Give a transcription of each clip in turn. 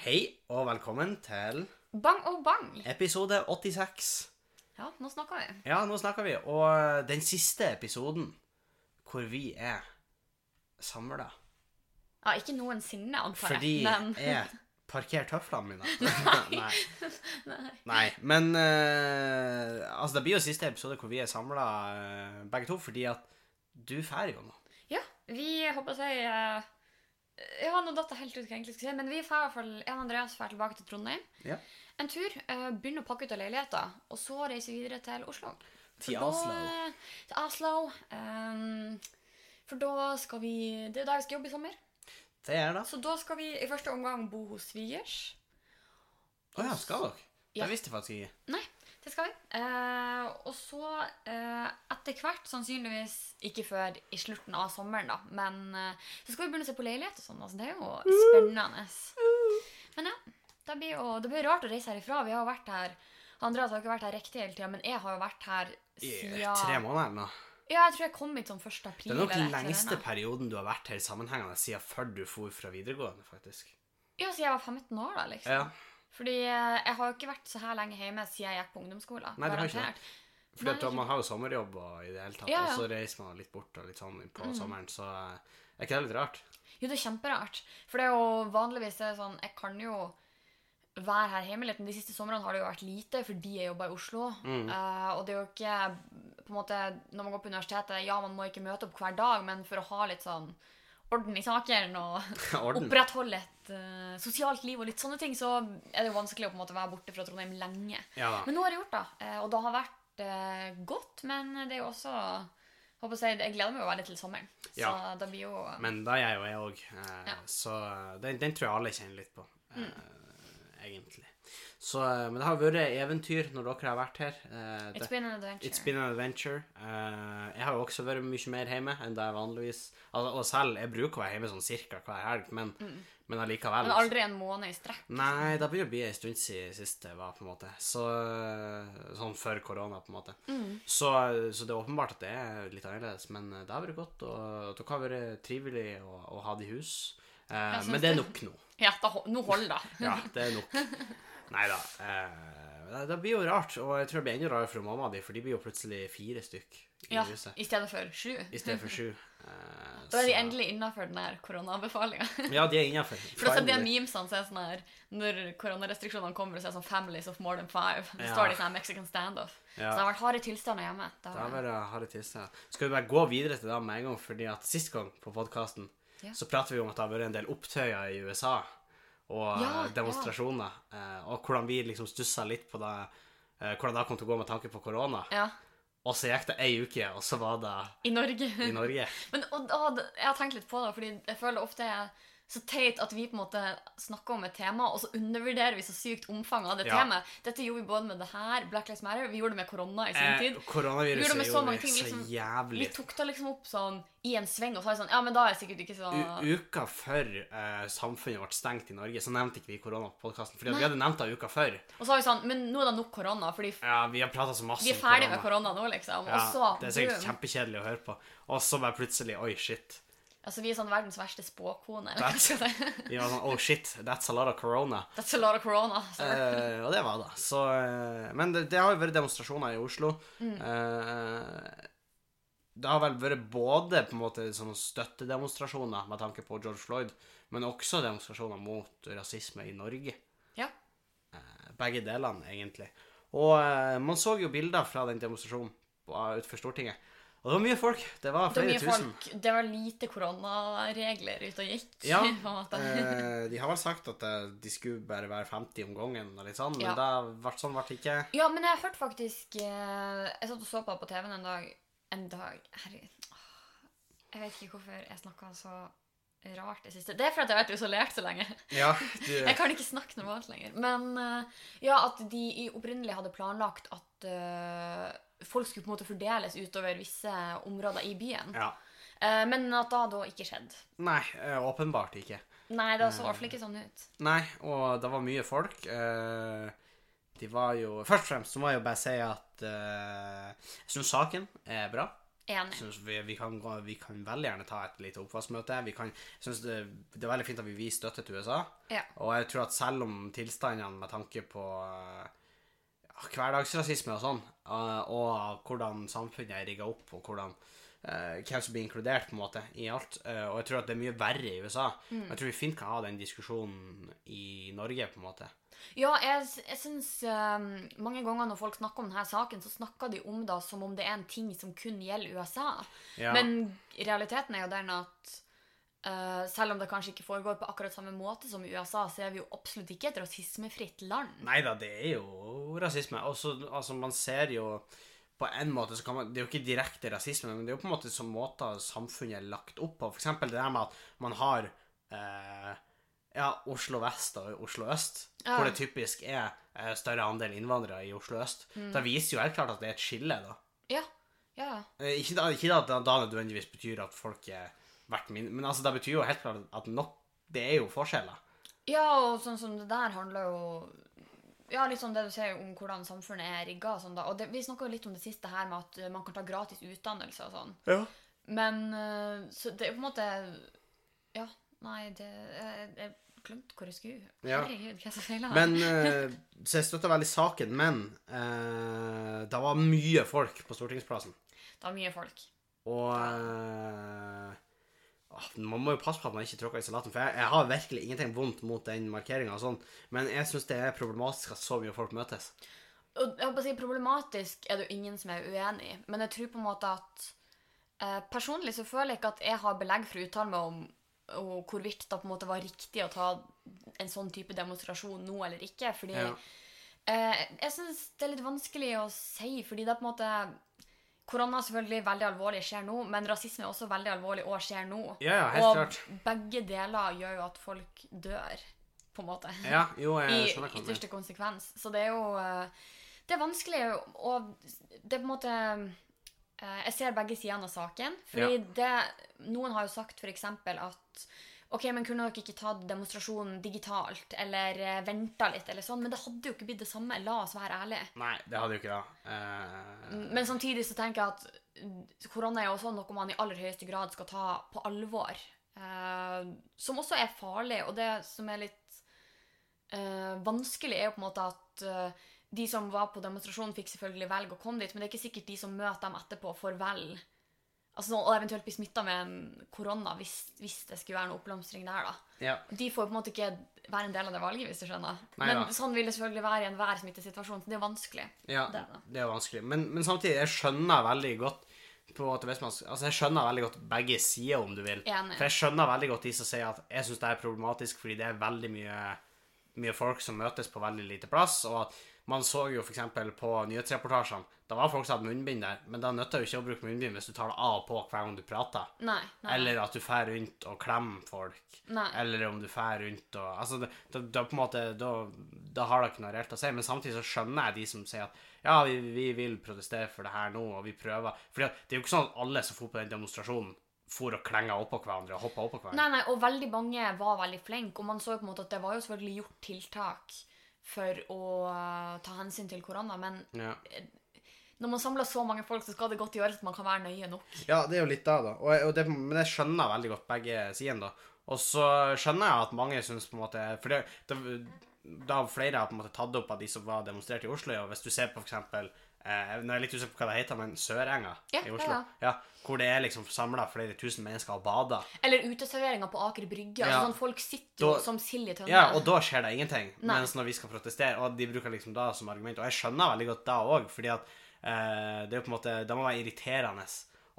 Hei og velkommen til Bang og bang. episode 86. Ja, nå snakker vi. Ja, nå snakker vi. Og den siste episoden hvor vi er samla. Ja, ikke noensinne, antar Fordi jeg. Men jeg parkerer tøflene mine. Nei. Nei. Men eh, altså, det blir jo siste episode hvor vi er samla begge to, fordi at du drar jo nå. ja, vi håper å si eh, Ja, nå datt jeg helt ut hva jeg egentlig skulle si, men vi får i hvert fall Jeg og Andreas drar tilbake til Trondheim. Ja. En tur. eh, begynner å pakke ut av leiligheter. og så reiser vi videre til Oslo. Til Oslo. Til Oslo. Um, for da skal vi Det er da vi skal jobbe i sommer. Det er det. Så da skal vi i første omgang bo hos svigers. Å ja, skal dere? Ja. Det visste jeg faktisk ikke. Nei, det skal vi. Eh, og så eh, etter hvert, sannsynligvis ikke før i slutten av sommeren, da, men eh, så skal vi begynne å se på leilighet og sånn. Altså, det er jo spennende. Men ja, det blir jo det blir rart å reise herifra. Vi har jo vært her Andreas har ikke vært her riktig hele tida, men jeg har jo vært her siden I tre måneder nå. Ja, jeg tror jeg kom hit sånn 1. april. Det er nok den lengste denne. perioden du har vært her sammenhengende siden før du for fra videregående, faktisk. Ja, siden jeg var 15 år, da, liksom. Ja, Fordi eh, jeg har jo ikke vært så her lenge hjemme siden jeg gikk på ungdomsskolen. Nei, det har ikke det. For at man har jo sommerjobb og i det hele tatt, Ja, ja. og så reiser man litt bort og litt sånn på Mm. sommeren, så eh, er ikke det litt rart? Jo, det er kjemperart. For det er jo vanligvis det er sånn Jeg kan jo være her hjemme litt, men de siste somrene har det jo vært lite fordi jeg jobber i Oslo. Mm. Uh, og det er jo ikke på en måte, Når man går på universitetet, ja, man må ikke møte opp hver dag, men for å ha litt sånn orden i sakene og opprettholde et uh, sosialt liv og litt sånne ting, så er det jo vanskelig å på en måte være borte fra Trondheim lenge. Ja. Men nå har jeg gjort det, eh, og det har vært uh, godt, men det er jo også håper jeg, å si, jeg gleder meg jo veldig til sommeren. Så Ja. det blir jo Men da er jo jeg òg, Ja. så den, den tror jeg alle kjenner litt på, Mm. egentlig. Så, eh, men det har vært eventyr når dere har vært her. Uh, det, It's been an adventure. It's been an adventure. Uh, jeg har jo også vært mye mer hjemme enn det jeg vanligvis altså, Og selv, jeg bruker å være hjemme sånn cirka hver helg, men, men allikevel. Mm. Men aldri en måned i strekk. Nei, det begynner å bli en stund siden sist det var, på en måte. Så, sånn før korona, på en måte. Mm. Så, så det er åpenbart at det er litt annerledes, men det har vært godt, og dere har vært trivelig å, å ha det i hus. Uh, men det er nok nå. Ja, da, nå holder det. Ja, det er nok. Nei da. Eh, det, blir jo rart, og jeg tror det blir enda rarere for mamma di, for de blir jo plutselig fire stykk i Ja, huset. I stedet for sju. I stedet for sju. Eh, Da er de endelig innafor den her koronabefalinga. Ja, de er innafor. For da ser de memesene som er sånn her Når koronarestriksjonene kommer, så er det sånn 'Families of more than five'. Så Ja. står de sånn Mexican standoff. Ja. Så det har vært harde tilstander hjemme. Det har vært harde tilstander. Skal vi bare gå videre til det med en gang, fordi at sist gang på podkasten Ja. så pratet vi om at det har vært en del opptøyer i USA og Ja, eh, demonstrasjoner, Ja. og hvordan vi liksom stussa litt på det, eh, hvordan det kom til å gå med tanke på korona. Ja. Og så gikk det ei uke, og så var det I Norge. i Norge. Men og, og, jeg har tenkt litt på det, fordi jeg føler ofte jeg så teit at vi på en måte snakker om et tema, og så undervurderer vi så sykt omfanget av det Ja. temaet. Dette gjorde vi både med det her, Black Lives Matter, vi gjorde det med korona i sin Eh, tid. Vi koronaviruset gjorde det med så mange ting, så liksom. Vi tok det liksom opp sånn i en sving, og så var det sånn Ja, men da er jeg sikkert ikke så U uka før eh, samfunnet ble stengt i Norge, så nevnte ikke vi korona på podkasten. Fordi vi hadde nevnt det uka før. Og så har vi sånn Men nå er det nok korona, fordi Ja, vi har prata så masse vi er om ferdig med korona nå, liksom. Ja, og så det er sikkert kjempekjedelig å høre på. Og så bare plutselig Oi, shit. Altså, vi er sånn verdens verste spåkone. Eller hva That's- skal jeg si. Vi var sånn Oh, shit, that's a lot of corona. That's a lot of corona. sir. Eh, og det var det. Så, eh, men det, det har jo vært demonstrasjoner i Oslo. Mm. Eh, det har vel vært både på en måte sånne støttedemonstrasjoner med tanke på George Floyd, men også demonstrasjoner mot rasisme i Norge. ja. Eh, begge delene, egentlig. Og eh, man så jo bilder fra den demonstrasjonen på- utenfor Stortinget. Og det var mye folk. Det var Det var flere tusen. folk. Det var lite koronaregler ute og gikk. Ja, på en måte. eh, de har vel sagt at eh, de skulle bare være 50 om gangen, og litt sånn, men Ja. det ble sånn ble det ikke. Ja, men jeg hørte faktisk eh, Jeg satt og så på på TV-en en dag. En dag Herregud. Jeg vet ikke hvorfor jeg snakka så rart det siste. Det er fordi jeg har vært isolert så lenge. Ja, du, Jeg kan ikke snakke normalt lenger. Men eh, ja, at de i- opprinnelig hadde planlagt at eh, folk skulle på en måte fordeles utover visse områder i byen. ja. Eh, men at da da ikke skjedde. Nei, eh, åpenbart ikke. Nei, det så i hvert fall ikke sånn ut. Nei, og det var mye folk. eh, de var jo Først og fremst så må jeg jo bare si at eh, jeg syns saken er bra. Vi, vi, kan, vi kan veldig gjerne ta et lite oppvaskmøte. Vi kan, synes det, det er veldig fint at vi viser støtte til USA. Ja. Og jeg tror at selv om tilstandene med tanke på eh, ja, hverdagsrasisme og sånn, eh, og hvordan samfunnet er rigga opp, og hvordan eh, hvem som blir inkludert på en måte i alt. eh, og jeg tror at det er mye verre i USA. Mm. Jeg tror vi fint kan ha den diskusjonen i Norge, på en måte. Ja, jeg, jeg syns mange ganger når folk snakker om denne saken, så snakker de om det som om det er en ting som kun gjelder USA. Ja. Men realiteten er jo den at Uh, selv om det kanskje ikke foregår på akkurat samme måte som i USA, så er vi jo absolutt ikke et rasismefritt land. Nei da, det er jo rasisme. Også, altså, man ser jo på en måte så kan man, Det er jo ikke direkte rasisme, men det er jo på en måte som måter samfunnet er lagt opp på. For eksempel det der med at man har eh, ja, Oslo vest og Oslo øst, Ja. hvor det typisk er eh, større andel innvandrere i Oslo øst. da viser jo helt klart at det er et skille, da. Ja, ja, ja. Eh, Ikke, da, ikke at det da nødvendigvis betyr at folk er verdt mindre, men altså, det betyr jo helt klart at nok, det er jo forskjeller. Ja, og sånn som det der handler jo Ja, litt sånn det du sier om hvordan samfunnet er rigga. Sånn da. Og det, vi snakka litt om det siste her med at eh, man kan ta gratis utdannelse og sånn. Ja. Men eh, Så det er på en måte Ja, nei, det Jeg, jeg glemte hvor jeg skulle. Herregud, hva er det som feiler? Men eh, Så jeg støtter veldig saken, men eh, det var mye folk på Stortingsplassen. Det var mye folk. Og eh, Man må jo passe på at man ikke tråkker i salaten, for jeg, jeg har virkelig ingenting vondt mot den markeringa, sånn, men jeg syns det er problematisk at så mye folk møtes. Og jeg håper å si, Problematisk er det jo ingen som er uenig i, men jeg tror på en måte at eh, Personlig så føler jeg ikke at jeg har belegg for å uttale meg om og hvorvidt det på en måte var riktig å ta en sånn type demonstrasjon nå eller ikke. fordi Ja. eh, jeg syns det er litt vanskelig å si, fordi det er på en måte Korona selvfølgelig veldig alvorlig skjer nå, men rasisme er også veldig alvorlig og skjer nå. Ja, ja, helt og klart. begge deler gjør jo at folk dør, på en måte Ja, jo, jeg skjønner I ytterste konsekvens. Så det er jo eh, Det er vanskelig, og det er på en måte eh, Jeg ser begge sidene av saken. Fordi det Noen har jo sagt f.eks. at OK, men kunne dere ikke tatt demonstrasjonen digitalt, eller uh, venta litt, eller sånn? Men det hadde jo ikke blitt det samme. La oss være ærlige. Nei, det hadde jo ikke det. Eh, Men samtidig så tenker jeg at korona er jo også noe man i aller høyeste grad skal ta på alvor. Eh, som også er farlig. Og det som er litt eh, vanskelig, er jo på en måte at eh, de som var på demonstrasjonen, fikk selvfølgelig velge å komme dit, men det er ikke sikkert de som møter dem etterpå, får velge. Altså, og eventuelt bli smitta med en korona hvis, hvis det skulle være noe oppblomstring der. da. ja. De får på en måte ikke være en del av det valget, hvis du skjønner. Nei men da. sånn vil det selvfølgelig være i enhver smittesituasjon, så det er vanskelig. Ja, Det det. det er vanskelig. Men, men samtidig, jeg skjønner veldig godt på at hvis man, altså jeg skjønner veldig godt begge sider, om du vil. Enig. For jeg skjønner veldig godt de som sier at jeg syns det er problematisk fordi det er veldig mye, mye folk som møtes på veldig lite plass. Og at man så jo f.eks. på nyhetsreportasjene Da var folk som hadde munnbind der, men da nytter jo ikke å bruke munnbind hvis du tar det av og på hver gang du prater. Nei. nei. Eller at du drar rundt og klemmer folk. Nei. Eller om du drar rundt og Altså, det, da, da på en måte Da, da har det ikke noe reelt å si. Men samtidig så skjønner jeg de som sier at ja, vi, vi vil protestere for det her nå, og vi prøver. For det er jo ikke sånn at alle som for på den demonstrasjonen, for og klenga oppå hverandre og hoppa oppå hverandre. Nei, nei, og veldig mange var veldig flinke, og man så jo på en måte at det var jo selvfølgelig gjort tiltak for å ta hensyn til korona, men Ja. når man samler så mange folk, så skal det godt gjøres at man kan være nøye nok. ja, det er jo litt det, da. Og, jeg- og det, men jeg skjønner veldig godt begge sidene, da. Og så skjønner jeg at mange syns på en måte For det, det, da flere har på en måte tatt opp av de som var demonstrert i Oslo, og hvis du ser på eksempel eh, Nå er jeg litt usikker på hva det heter, men Sørenga Ja, i Oslo. ja, Ja, hvor det er liksom samla flere tusen mennesker og bader. Eller uteserveringa på Aker Brygge. Ja. Altså, sånn, folk sitter jo Da- som sild i tønne. Ja, og da skjer det ingenting. Nei. Mens når vi skal protestere, og de bruker liksom da som argument Og jeg skjønner veldig godt da òg, fordi at eh, det er jo på en måte Det må være irriterende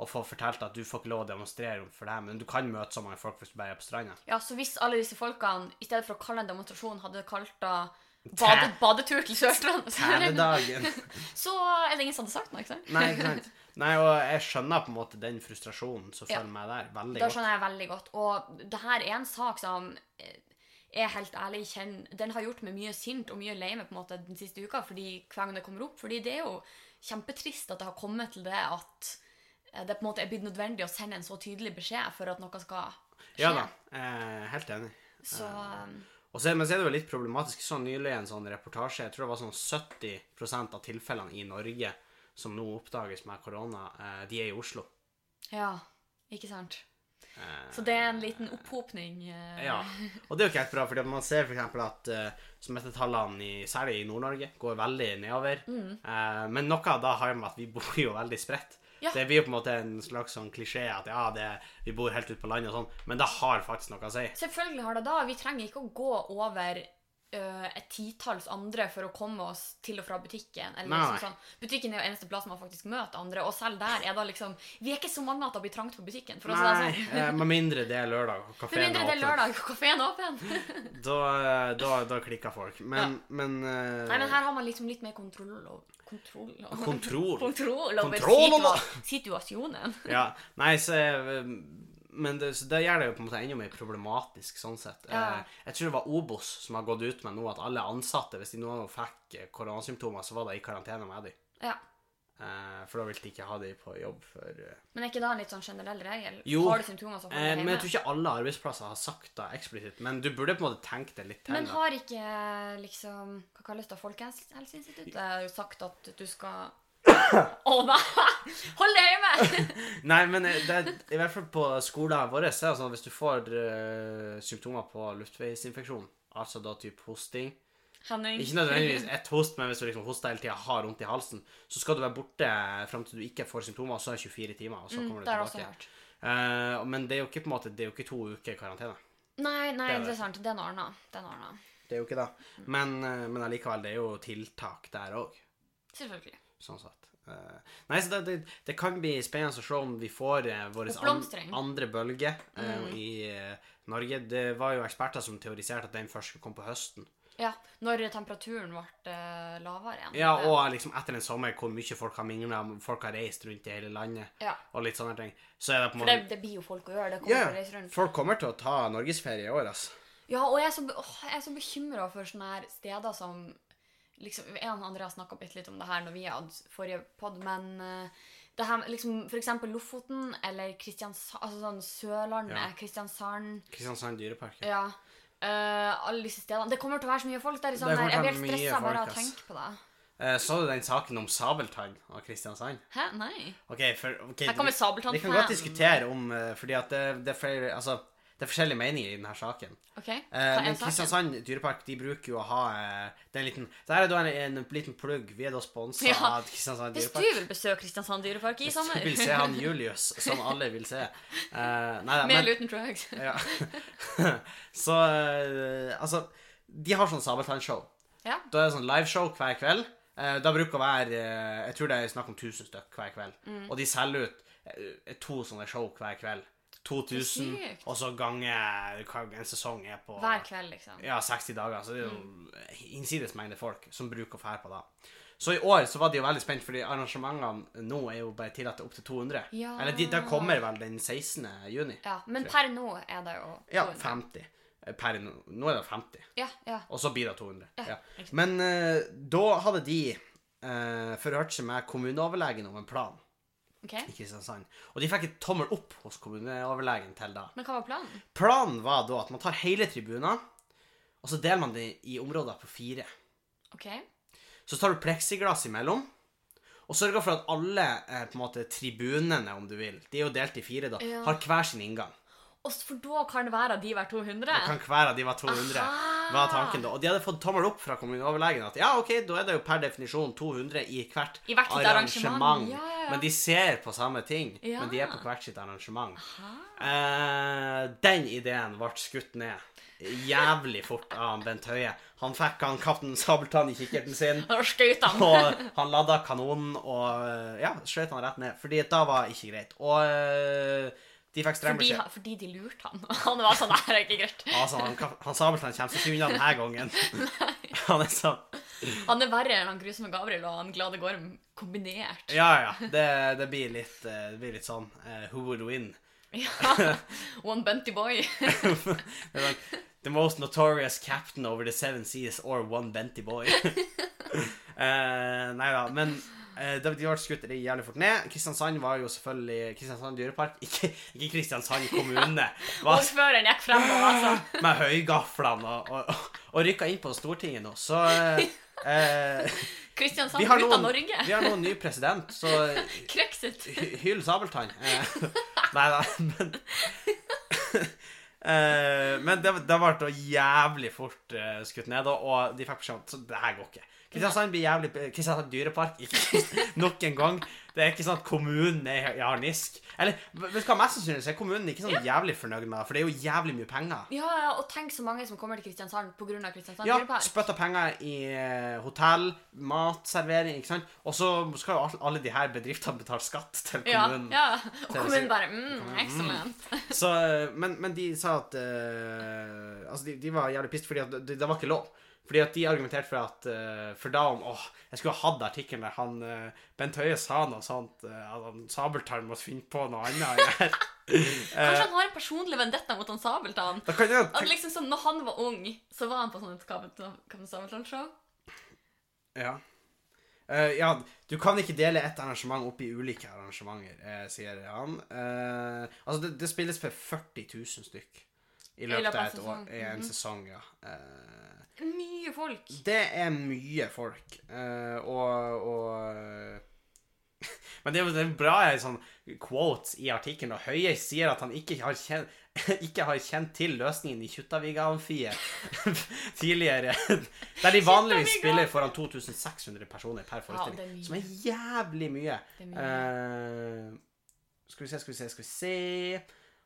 å få fortalt at du får ikke lov å demonstrere for det her, men du kan møte så mange folk hvis du bare er på stranda. Ja, så hvis alle disse folkene, i stedet for å kalle en demonstrasjon, hadde kalt det bade, badetur til Sørstrand, så, Teledagen. så er det ingen som hadde sagt noe, ikke sant? Nei, ikke sant. Nei, og jeg skjønner på en måte den frustrasjonen som Ja. følger med der, veldig Da skjønner jeg veldig godt. Og det her er en sak som eh, er helt ærlig kjenn, Den har gjort meg mye sint og mye lei meg på en måte den siste uka fordi hver gang det kommer opp. Fordi det er jo kjempetrist at det har kommet til det at eh, det på en måte er blitt nødvendig å sende en så tydelig beskjed for at noe skal skje. Ja da, er helt enig. Så eh, Og så, men så er det jo litt problematisk. Så nylig en sånn reportasje. Jeg tror det var sånn 70% av tilfellene i Norge som nå oppdages med korona, eh, de er i Oslo. Ja, ikke sant. Eh, Så det er en liten opphopning. eh, Ja, og det er jo ikke helt bra, for man ser for eksempel at uh, smittetallene, i, særlig i Nord-Norge, går veldig nedover. Eh, men noe av det har med at vi bor jo veldig spredt. Ja. Det blir jo på en måte en slags sånn klisjé at ja, det, vi bor helt ute på landet og sånn, men det har faktisk noe å si. Selvfølgelig har det da. Vi trenger ikke å gå over øh, et titalls andre for å komme oss til og fra butikken. Eller liksom sånn. Butikken er jo eneste plass man faktisk møter andre, og selv der er det liksom Vi er ikke så mange at det blir trangt på butikken. For Nei, sånn. eh, med mindre det er lørdag og kafeen mindre er det er lørdag og kafeen åpen. Da, eh, da, da klikker folk. Men, men, uh, Nei, men her har man liksom litt mer kontroll over Kontroll Kontroll. kontroll over Kontroll situasjonen. Ja, nei, så Men det, så det gjør det jo på en måte enda mer problematisk sånn sett. Ja. Eh, Jeg tror det var Obos som har gått ut med nå at alle ansatte, hvis de noen gang fikk eh, koronasymptomer, så var det i karantene med dem. Ja. Eh, For da ville de ikke ha dem på jobb for eh, Men er ikke det en litt sånn generell regel? Jo, Har du symptomer, så hold eh, hjemme. Men jeg tror ikke alle arbeidsplasser har sagt det eksplisitt. Men du burde på en måte tenkt det litt til. Men har ikke liksom Hva kalles det? Folkehelseinstituttet sagt at du skal Å nei! Hold deg hjemme! Nei, men eh, det, er- i hvert fall på skolen vår så er det sånn at hvis du får eh, symptomer på luftveisinfeksjon, altså da type hosting Henning. Ikke nødvendigvis ett host, men hvis du liksom hoster hele tida, har vondt i halsen, så skal du være borte fram til du ikke får symptomer, og så er det 24 timer, og så kommer Mm, du det har jeg også tilbake. hørt. Eh, men det er jo ikke på en måte Det er jo ikke to uker karantene. Nei, nei, Det er det det. er sant. Det er. Det jo ikke det. Men, eh, men allikevel, det er jo tiltak der òg, Selvfølgelig. sånn sett. Eh, nei, så det, det, det kan bli spennende å se om vi får uh, vår andre bølge mm. i eh, Norge. Det var jo eksperter som teoriserte at den først skulle komme på høsten. Ja, når temperaturen ble eh, lavere igjen. Ja, og liksom etter en sommer hvor mye folk har mingla, folk har reist rundt i hele landet, Ja. og litt sånne ting. Så er det på en For det, det blir jo folk å gjøre. Det kommer Ja, til å reise rundt. folk kommer til å ta norgesferie i år, altså. Ja, og jeg er så, åh, jeg er så bekymra for sånne her steder som liksom, En og andre har snakka bitte litt om det her når vi hadde forrige pod, men uh, det her, liksom, for eksempel Lofoten eller Kristiansand, altså sånn Sørlandet, Ja. Kristiansand Kristiansand dyrepark. Ja. Uh, alle disse stedene. Det kommer til å være så mye folk der. Sånn der. Jeg blir helt stressa bare av å tenke på det. Eh, så du den saken om sabeltann og Kristiansand? Hæ? Nei. Ok, for okay, Her kommer vi, Sabeltann-fan. vi kan godt diskutere om eh, Fordi at det, det er flere Altså, det er forskjellige meninger i denne saken. Okay. Eh, men? Kristiansand dyrepark de bruker jo å ha eh, det er en liten Det her er da en, en liten plugg. Vi er da sponsa Ja. av Kristiansand dyrepark. Hvis du vil besøke Kristiansand dyrepark i sommer. Hvis du vil se han Julius, som alle vil se. Eh, nei, Med eller uten drugs. ja. Så eh, Altså, de har sånn sabeltannshow. Ja. Da er det sånn liveshow hver kveld. Eh, da bruker å være eh, Jeg tror det er snakk om 1000 stykk hver kveld. Mm. Og de selger ut eh, to sånne show hver kveld. 2000, sykt. og så ganger hva en sesong er på Hver kveld, liksom. ja, 60 dager. Så det er jo Mm. innsides mengde folk som bruker å fære på det. Så i år så var de jo veldig spent, fordi arrangementene nå er jo bare tillatt opp til 200. Ja. Eller de, de kommer vel den 16. juni. Ja, Men per nå er det jo 200. Ja, 50. Eh, Per nå. Nå er det 50. Ja, ja. Og så blir det 200. Ja, Ja. Men uh, da hadde de uh, forhørt seg med kommuneoverlegen om en plan Ok. i Kristiansand. Og de fikk et tommel opp hos kommuneoverlegen til da. Men hva var planen? Planen var da at man tar hele tribunen, og så deler man det i områder på fire. Ok. Så tar du pleksiglass imellom, og sørger for at alle eh, på en måte tribunene, om du vil, de er jo delt i fire, da, Ja. har hver sin inngang. For da kan hver av de var 200? Da kan hver av de var 200, Aha. var tanken da. Og de hadde fått tommel opp fra kommuneoverlegen at ja, ok, da er det jo per definisjon 200 i hvert, I hvert arrangement. arrangement. Ja, ja. Men de ser på samme ting, Ja. men de er på hvert sitt arrangement. Eh, den ideen ble skutt ned jævlig fort av Bent Høie. Han fikk han Kaptein Sabeltann i kikkerten sin. Han. Og han ladda kanonen og ja, skjøt han rett ned. Fordi da var ikke greit. Og eh, de fikk streng Fordi, beskjed. fordi de lurte han. Han var sånn Det her er ikke greit. Altså, han, han Sabeltann kommer seg ikke unna denne gangen. Han er sånn Han er verre enn han grusomme Gabriel og han glade Gorm kombinert. Ja, ja. Det, det, blir, litt, eh, det blir litt sånn uh, Who would win? Ja. One Bunty Boy. Like, the most notorious captain over the seven seas or one Benty boy. uh, nei da, men de ble skutt jævlig fort ned. Kristiansand var jo selvfølgelig Kristiansand dyrepark, ikke, ikke Kristiansand kommune. Ordføreren gikk fremover, altså. med høygaflene og, og, og rykka inn på Stortinget nå. Så, eh, Eh, Kristiansand ut av Norge. vi har nå en ny president, så Krøkset. hy- hyll Sabeltann. Eh, nei da, men eh, Men det, det ble jævlig fort eh, skutt ned, og de fikk beskjed om at det her går ikke. Kristiansand blir jævlig Kristiansand dyrepark. Ikke nok en gang. Det er ikke sånn at kommunen er i harnisk. Eller vet du hva, mest sannsynlig er kommunen ikke sånn jævlig fornøyd med for det er jo jævlig mye penger. Ja, ja, og tenk så mange som kommer til Kristiansand pga. Kristiansand Ja, dyrepark. spytta penger i eh, hotell, matservering, ikke sant. Og så skal jo alle, de her bedriftene betale skatt til kommunen. ja. Og kommunen bare mm, excellent. Så, eh, men, men de sa at uh, Altså, de, de var jævlig pissed fordi at det, det var ikke lov. Fordi at de argumenterte for at uh, For da om Åh, jeg skulle ha hatt artikkelen der han uh, Bent Høie sa noe sånt uh, at han Sabeltann måtte finne på noe annet. Kanskje han har en personlig vendetta mot han Sabeltann? Jeg At liksom sånn, når han var ung, så var han på sånn et Kaptein Sabeltann-show. Ja. Uh, ja, du kan ikke dele ett arrangement opp i ulike arrangementer, uh, sier han. Uh, altså, det, det spilles for 40 000 stykk i løpet av et år. I en Mhm. sesong, ja. Eh, Mye folk. det er mye folk, eh, og, og Men det er jo det bra sånn quotes i artikkelen, og Høie sier at han ikke har kjent, ikke har kjent til løsningen i Kjuttaviga-amfiet tidligere. Der de vanligvis spiller foran 2600 personer per Ja, er forestilling. som er jævlig mye. Det er mye. Eh, skal vi se, skal vi se, skal vi se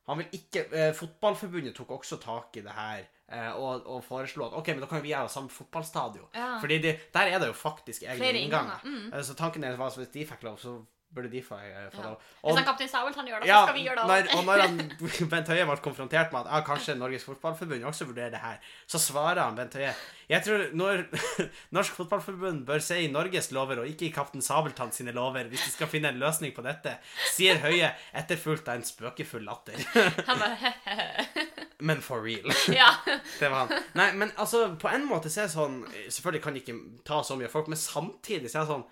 Han vil ikke eh, Fotballforbundet tok også tak i det her eh, og, og foreslo at OK, men da kan vi gjøre samme fotballstadion. Ja. Fordi de, der er det jo faktisk egne innganger, mm. Eh, Så tanken er at hvis de fikk lov, så burde de få, eh, få Ja. lov. Hvis han Kaptein Sabeltann gjør det, Ja, så skal vi gjøre det når, og når han, Bent Høie ble konfrontert med at ah, kanskje Norges Fotballforbund også vurderer det her, så svarer han Bent Høie Jeg tror når, Norsk Fotballforbund bør se i Norges lover og ikke i Kaptein Sabeltann sine lover hvis de skal finne en løsning på dette, sier Høie etterfulgt av en spøkefull latter. Men for real. Ja. Det var han. Nei, men altså, på en måte så er det sånn Selvfølgelig kan de ikke ta så mye folk, men samtidig så er det sånn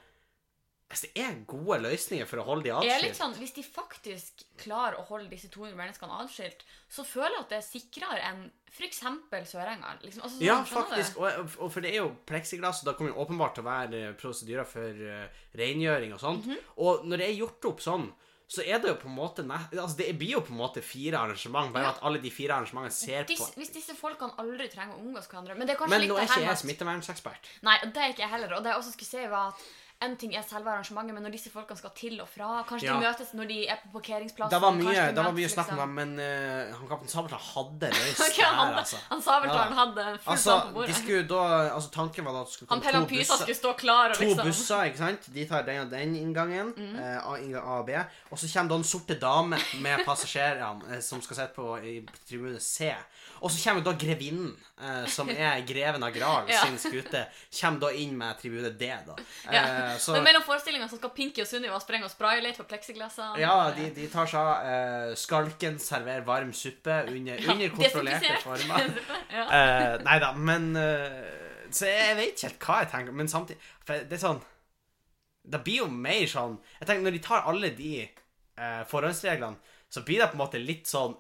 Hvis det er gode løsninger for å holde de er atskilt sånn, Hvis de faktisk klarer å holde disse 200 menneskene atskilt, så føler jeg at det er sikrere enn f.eks. Sørenga. Liksom. Altså, Ja, faktisk. Og, og for det er jo pleksiglass, og da kommer det åpenbart til å være eh, prosedyrer for uh, rengjøring og sånt. Mhm. Og når det er gjort opp sånn, så er det jo på en måte Altså, det blir jo på en måte fire arrangement, bare Ja. at alle de fire arrangementene ser Dis, på hvis disse folkene aldri trenger å omgås hverandre Men det er kanskje Men litt nå er ikke jeg smittevernsekspert. Nei, det er ikke jeg heller. Og det jeg også skulle si, var at en ting er selve arrangementet, men når disse folkene skal til og fra Kanskje Ja. de møtes når de er på parkeringsplassen. Det var mye, de det var møtes, mye snakk om dem, liksom. men uh, han kaptein Sabeltann hadde løst okay, det her, han, altså. han Sabeltann Ja. hadde full Altså, på de bordet. skulle da Altså, tanken var da at det skulle Han komme han, to Pysa busser. skulle stå klar og To liksom busser, ikke sant? De tar den og den inngangen. Mm. Uh, A, inngang A og B. Og så kommer da en sorte dame med passasjerene eh, som skal sitte på i tribune C. Og så kommer da grevinnen, uh, som er greven av Graal Ja. sin skute, kommer da inn med tribune D, da. Uh, Ja. Så Men mellom forestillinga skal Pinky og Sunniva sprenge og spraye litt på pleksiglassene. ja, de, de tar seg av uh, Skalken serverer varm suppe under, Ja, under kontrollerte former. ja. uh, nei da, men uh, Så jeg vet ikke helt hva jeg tenker, men samtidig For det er sånn Det blir jo mer sånn Jeg tenker Når de tar alle de uh, forhåndsreglene, så blir det på en måte litt sånn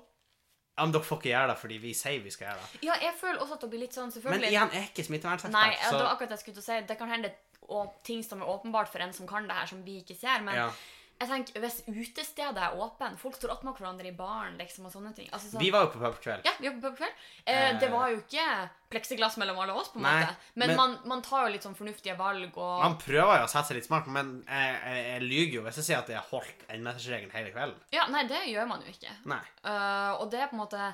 Ja, men dere får ikke gjøre det fordi vi sier vi skal gjøre det. ja, jeg føler også at det blir litt sånn selvfølgelig. Men igjen, jeg er ikke smittevernsekspert. Nei, ja, så det var akkurat det jeg skulle til å si. Det kan hende og ting som er åpenbart for en som kan det her, som vi ikke ser. Men ja. Jeg tenker, hvis utestedet er åpent, folk står attmed hverandre i baren liksom, og sånne ting altså, så, Vi var jo på pubkveld. Ja, vi var på pubkveld. Eh, det var jo ikke pleksiglass mellom alle oss, på en Nei, måte. Men, men- man, man tar jo litt sånn fornuftige valg, og Man prøver jo å sette seg litt smart, men jeg, jeg, jeg lyver jo hvis jeg sier at jeg har holdt enmetersregelen hele kvelden. Ja, nei, det gjør man jo ikke. Nei. Uh, og det er på en måte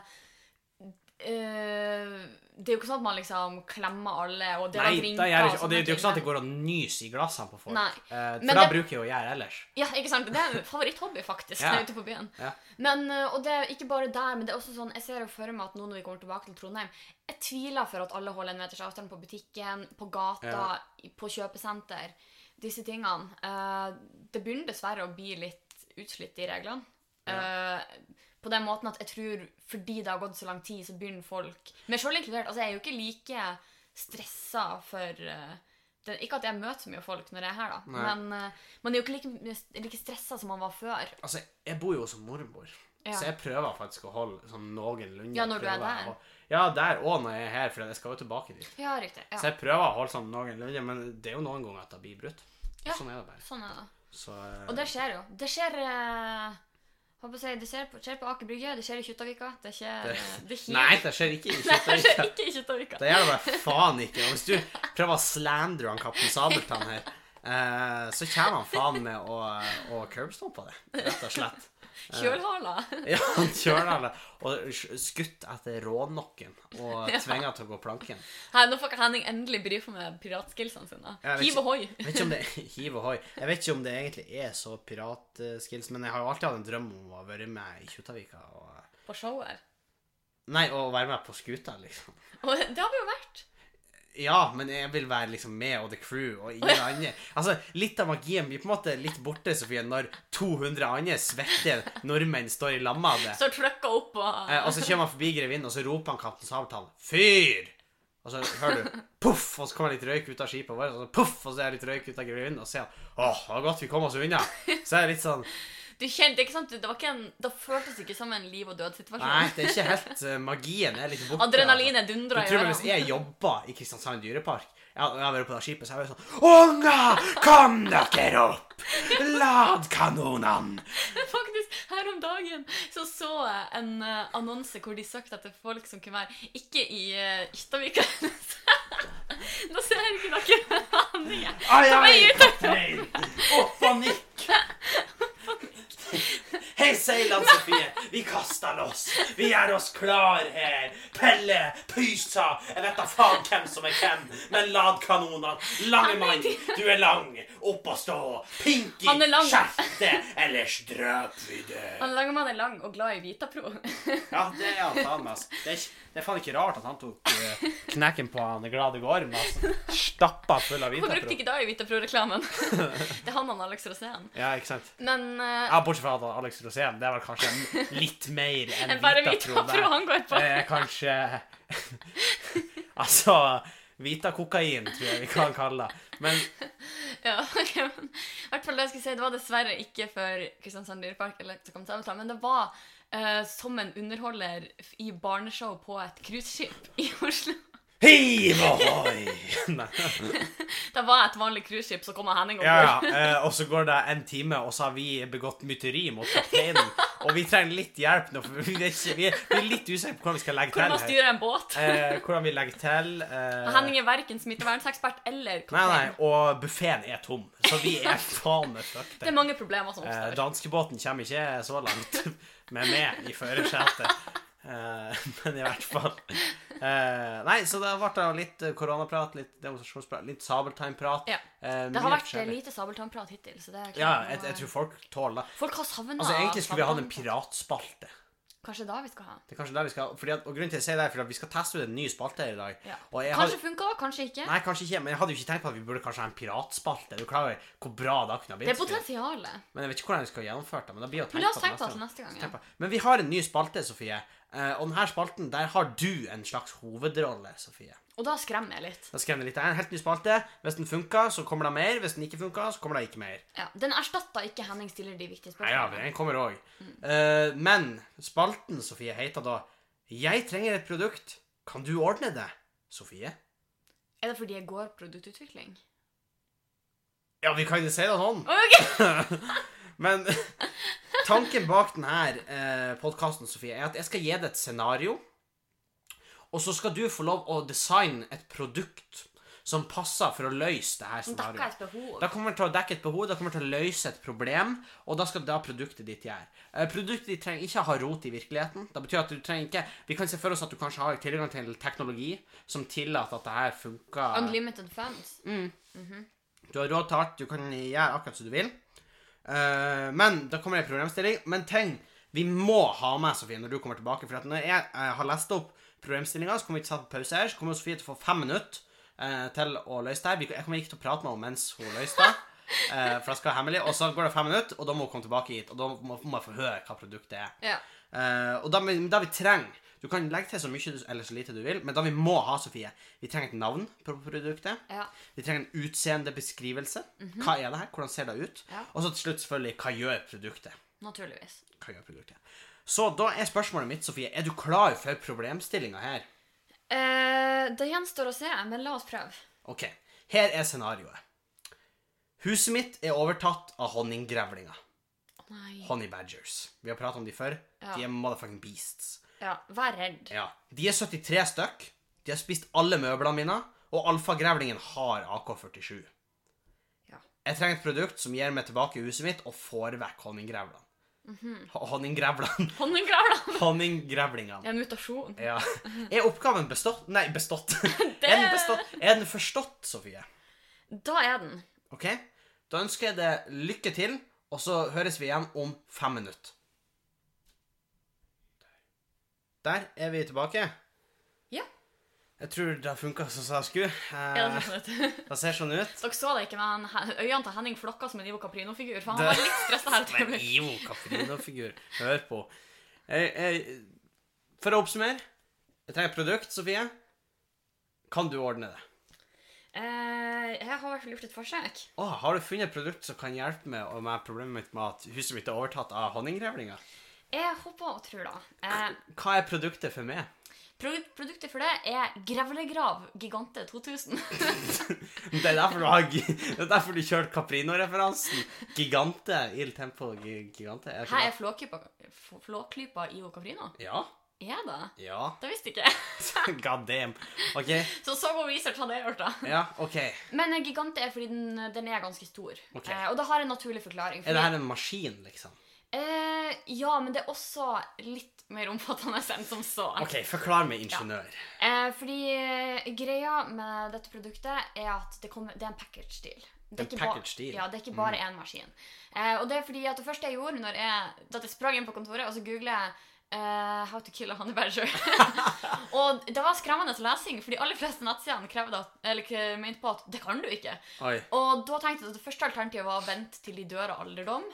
eh, Det er jo ikke sånn at man liksom klemmer alle, og det Nei, drinker det ikke. og Og det, det er jo ikke sånn at det går og nyser i glassene på folk. Nei. uh, for Men det- bruker jeg å gjøre ellers. Ja, ikke sant? Det er en favoritthobby, faktisk, Ja. når jeg er ute på byen. Ja. Men, øh, og det er ikke bare der, men det er også sånn, jeg ser jo for meg at nå når vi kommer tilbake til Trondheim, jeg tviler for at alle holder en meters avstand på butikken, på gata, Ja. på kjøpesenter, disse tingene. Uh, det begynner dessverre å bli litt utslitt, de reglene. Eh, på den måten at jeg tror, fordi det har gått så lang tid, så begynner folk, Men sjøl inkludert, altså jeg er jo ikke like stresset for... uh, det, ikke at jeg møter så mye folk når jeg er her, da, Nei. men uh, man er jo ikke like, like stressa som man var før. Altså, jeg bor jo hos mormor. Ja. Så jeg prøver faktisk å holde sånn noenlunde. Ja, når du er der. å- Ja, der og når jeg er her, for jeg skal jo tilbake dit. Ja, riktig. Så jeg prøver å holde sånn noenlunde, men det er jo noen ganger at det blir brutt. Ja. Sånn er det bare. Sånn er det. Så, uh, Og det skjer jo. Det skjer eh, håper si, Det skjer på, skjer på Aker Brygge, det skjer i Kjuttaviga. Det skjer Det- eh, skjer- Nei, det skjer ikke i Nei, det i Kjuttaviga. Det gjør det bare faen ikke. Og hvis du prøver å slandre han Kaptein Sabeltann her, eh, så kommer han faen med å, å curbstompe det, rett og slett. Kjølhala. Ja, kjører og skutt etter rånokken og tvinga til å gå planken. Her, nå får ikke Henning endelig bry seg med piratskillsene sine. Hiv ohoi. Jeg vet ikke om det hiv. Jeg vet ikke om det egentlig er så piratskills, men jeg har jo alltid hatt en drøm om å være med i Kjuttaviga og På showet. Nei, å være med på skuta, liksom. Og det har vi jo vært. Ja, men jeg vil være liksom med og the crew og ingen andre. Altså, Litt av magien blir på en måte litt borte, Sofie, når 200 andre svette nordmenn står i lamma av det. Står trøkka opp og Eh, og så kommer han forbi grevinnen, og så roper han Kaptein Sabeltann 'Fyr!' Og så hører du poff, og så kommer det litt røyk ut av skipet vårt, og så poff, og så er det litt røyk ut av grevinnen, og så sier han 'Åh, det var godt vi kom oss unna'. Så er det litt sånn Du kjente ikke sant? Det var ikke en, det føltes ikke som en liv og død-situasjon. Nei, det er ikke helt uh, Magien er litt borte. Adrenalinet altså. dundra Du i tror meg, Hvis jeg jobba i Kristiansand dyrepark Jeg har vært på det skipet, så jeg var sånn Unger, kom dere opp! Lad kanonene! Faktisk, her om dagen så så jeg en eh, annonse hvor de søkte etter folk som kunne være Ikke i uh, Kjuttaviga. Nå ser jeg ikke dere Henning. Ai, Kom ai, igjen, kaptein! Opp og nikk! Hei, Seiland Sofie. Vi kaster loss. Vi gjør oss klar her. Pelle, Pysa Jeg vet da faen hvem som er hvem. Men lad kanonene. Lange mann, du er lang. Opp og stå. Pinky, Han er lang. ellers drøper vi deg. Han Langemann er lang og glad i Vitapro. Ja, det er han faen meg. Det er, det er faen ikke rart at han tok uh, knekken på han glade gorm. Altså. Stappa full av Vitapro. Hvorfor brukte ikke da i Vitapro-reklamen? Det er han han Alex Rosén. Ja, ikke sant. Men uh, Ja, Bortsett fra at Alex Rosén, det er vel kanskje litt mer enn bare Vitapro. Vitapro han går på. Det er kanskje Altså Vita-kokain, tror jeg vi kan kalle det. Men Ja, ok, men i hvert fall det jeg skulle si, det var dessverre ikke for Kristiansand dyrepark, eller så kom til, men det var eh, som en underholder i barneshow på et cruiseskip i Oslo. Hiv ohoi! Det var et vanlig cruiseskip, så kom Henning om bord. ja. Eh, og så går det en time, og så har vi begått mytteri mot kapteinen. Og vi trenger litt hjelp nå, for vi er, ikke, vi er, litt usikre på hvordan vi skal legge Hvordan man til her. styrer en båt. Eh, hvordan vi legger til. eh, Henning er verken smittevernsekspert eller kaptein. nei, nei, og buffeen er tom, så vi er faen meg fucked. Det er mange problemer som Eh, oppstår. danskebåten kommer ikke så langt med meg i førersetet. Eh, men i hvert fall eh, Nei, så det ble litt eh, koronaprat, litt demonstrasjonsprat, litt sabeltime-prat. Ja. Det har vært forskjellig. lite sabeltannprat hittil, så det er klart Ja, jeg, jeg tror folk tåler det. Folk har savna Altså, Egentlig skulle vi hatt en piratspalte. Kanskje da vi skal ha. Det er kanskje da vi skal fordi at, Og grunnen til at jeg sier det, er fordi at vi skal teste ut en ny spalte her i dag. Ja. Kanskje hadde, funka, kanskje ikke. nei, kanskje ikke, men jeg hadde jo ikke tenkt på at vi burde kanskje ha en piratspalte. Du klarer hvor bra det kunne blitt? Det er potensialet. Men jeg vet ikke hvordan vi skal gjennomføre det. Men da blir Men tenke la oss på tenke på det neste gang. Ja. Men vi har en ny spalte, Sofie. Eh, og denne spalten, der har du en slags hovedrolle, Sofie. Og da skremmer jeg litt. Da skremmer jeg litt. Det er en helt ny spalte. Hvis den funker, så kommer det mer. Hvis den ikke funker, så kommer det ikke mer. Ja, Den erstatter ikke Henning stiller de viktige Nei, ja, den kommer òg. men spalten, Sofie, heter da 'Jeg trenger et produkt. Kan du ordne det?' Sofie? Er det fordi jeg går produktutvikling? Ja, vi kan jo si det sånn. Ok! Men tanken bak denne eh, podkasten, Sofie, er at jeg skal gi deg et scenario. Og så skal du få lov å designe et produkt som passer for å løse det her scenarioet. Dekke et behov. Da kommer til å dekke et behov, da kommer til å løse et problem, og da skal da produktet ditt gjøre. Eh, produktet ditt trenger ikke å ha rot i virkeligheten. Det betyr at du trenger ikke Vi kan se for oss at du kanskje har tilgang til teknologi som tillater at det her funker. Unlimited funds. Du har råd til alt, du kan gjøre akkurat som du vil. Eh, men da kommer det en problemstilling. Men ting vi må ha med, Sofie, når du kommer tilbake. For når jeg eh, har lest opp problemstillinga, så kommer vi til å sette pause her. Så kommer Sofie til å få fem minutter uh, til å løse det. her. Jeg kommer ikke til å prate med henne mens hun løser det. Uh, for det skal være hemmelig. Og så går det fem minutter, og da må hun komme tilbake hit. Og da må må jeg få høre hva produktet er. Ja. Og da, da vi trenger Du kan legge til så mye eller så lite du vil, men da vi må ha, Sofie Vi trenger et navn på produktet. ja. Vi trenger en utseendebeskrivelse. Hva er det her? Hvordan ser det ut? Ja. Og så til slutt selvfølgelig hva gjør produktet? Naturligvis. Hva gjør produktet? Så da er spørsmålet mitt, Sofie, er du klar for problemstillinga her? Eh, det gjenstår å se, men la oss prøve. Ok, her er scenarioet. Huset mitt er overtatt av honninggrevlinger. Honey badgers. Vi har pratet om de før. Ja. De er motherfucking beasts. Ja, vær redd. Ja. De er 73 stykk. De har spist alle møblene mine, og alfagrevlingen har AK-47. Ja. Jeg trenger et produkt som gir meg tilbake huset mitt og får vekk honninggrevlene. Mhm. Ho- Honninggrevlene. Honninggrevlingene. En mutasjon. Ja. Er oppgaven bestått? Nei, bestått. Er den bestått? Er den forstått, Sofie? Da er den. Ok? Da ønsker jeg deg lykke til, og så høres vi igjen om fem minutter. Der er vi tilbake. Ja. Jeg tror det har funka som jeg skulle. Er det ser sånn ut? det ser sånn ut. Dere så det ikke, men øynene til Henning flokka som en Ivo Caprino-figur. For han Det- var litt stressa her. Som en Men bli- Caprino-figur. Hør på. Jeg, jeg, for å oppsummere. Jeg trenger et produkt, Sofie. Kan du ordne det? Eh, jeg har i hvert fall gjort et forsøk. Åh, har du funnet et produkt som kan hjelpe meg med problemet mitt med at huset mitt er overtatt av honninggrevlinger? Jeg håper og tror, da. Eh, Hva er produktet for meg? produktet for det er Grevlegrav Gigante 2000. Det er derfor du, har, det er derfor du kjørte Caprino-referansen. Gigante. Il Tempo Gigante. Er Her er flåklypa, flåklypa Ivo Caprino. Ja. Er det? Ja. Det visste ikke jeg. God damn. OK. Så så god research hadde jeg gjort, da. Ja, OK. Men eh, Gigante er fordi den, den er ganske stor. Okay. Eh, og det har en naturlig forklaring. Er det her en maskin, liksom? Eh, ja, men det er også litt mer omfattende enn som så. OK, forklar meg, ingeniør. Eh, fordi eh, greia med dette produktet er at det, kommer, det er en package deal. Det er ba- deal? Ja, det er ikke bare én maskin. Eh, og det er fordi at det første jeg gjorde når jeg, da jeg sprang inn på kontoret, og så googlet jeg Uh, How to kill a honey badger. og det var skremmende lesing, for de aller fleste nettsidene krevde at, eller mente på at det kan du ikke. Oi. Og da tenkte jeg at det første alternativet var å vente til de dør av alderdom.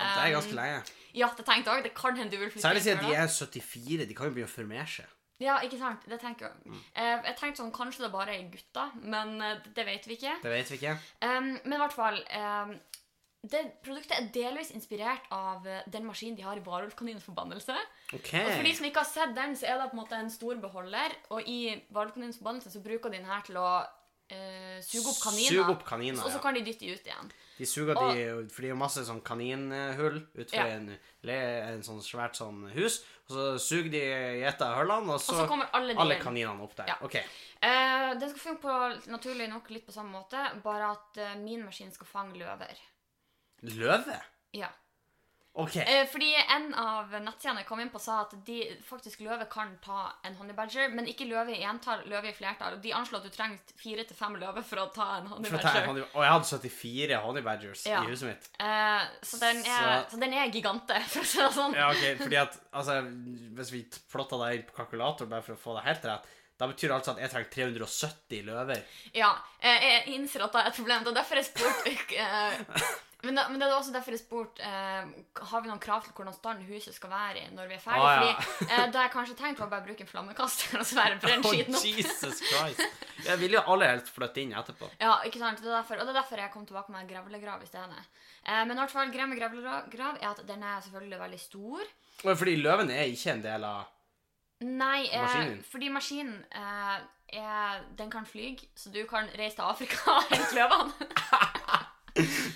Det er ganske Um, lenge. Ja, det tenkte jeg også. Det kan hende du vil flytte Særlig siden de er 74. De kan jo begynne å formere seg. Ja, ikke sant? Det tenker jeg. Mm. Eh, jeg tenkte sånn, kanskje det bare er gutter, men eh, det vet vi ikke. Det vet vi ikke. Um, men i hvert fall um, det Produktet er delvis inspirert av eh, den maskinen de har i Varulvkaninens forbannelse. OK. Og for de som ikke har sett den, så er det på en måte en stor beholder, og i Varulvkaninens forbannelse så bruker de den her til å uh, suge opp kaniner. Suge opp kaniner, og så ja. kan de dytte de ut igjen. De suger de, for de har masse sånn kaninhull utenfor Ja. en, en sånn svært sånn hus. Og så suger de i et av hullene, og så, Og så kommer alle alle kaninene opp der. Ja. OK. Uh, den skal funke på naturlig nok litt på samme måte, bare at uh, min maskin skal fange løver. Løve? Ja. OK. Eh, fordi en av nettsidene kom inn på, sa at de, faktisk løve kan ta en honey badger, men ikke løve i entall, løve i flertall. De anslo at du trenger fire til fem løver for å ta en honey For en badger. honey- Og jeg hadde 74 honey badgers Ja. i huset mitt. Eh, så, den er, Så- så den er gigante, for å si det sånn. Ja, ok, fordi at altså, Hvis vi plotta det inn på kalkulator bare for å få det helt rett, da betyr det altså at jeg trenger 370 løver. Ja, eh, jeg innser at det er et problem. Det er derfor jeg spurte eh, men, det, men det er også derfor jeg spurte eh, Har vi noen krav til hvordan stand huset skal være i når vi er ferdige. Ah, ja. Fordi eh, det jeg kanskje tenkte, var bare å bruke en flammekaster og så være brenne Oh, skiten opp. Jesus Christ. Jeg vil jo aller helst flytte inn etterpå. Ja, ikke sant? Det er derfor, og det er derfor jeg kom tilbake med grevlegrav i stedet. Eh, men i hvert fall, greia med grevlegrav er at den er selvfølgelig veldig stor. Fordi løven er ikke en del av Nei, eh, Maskinen? fordi maskinen eh, er, den kan fly, så du kan reise til Afrika og hente løvene.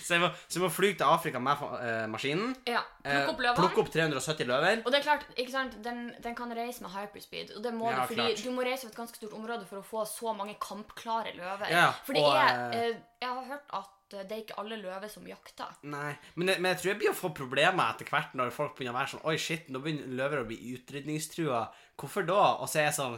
Så jeg må, så jeg må fly til Afrika med uh, maskinen. ja, eh, Plukke opp løver. plukke opp 370 løver. Og det er klart, ikke sant, den, den kan reise med hyperspeed. Og det må Ja, du, fordi klart. du må reise over et ganske stort område for å få så mange kampklare løver. Ja, for det er Jeg har hørt at eh, det er ikke alle løver som jakter. Nei, men jeg, men jeg tror jeg blir å få problemer etter hvert når folk begynner å være sånn Oi, shit, nå begynner løver å bli utrydningstrua. Hvorfor da? Og så er jeg sånn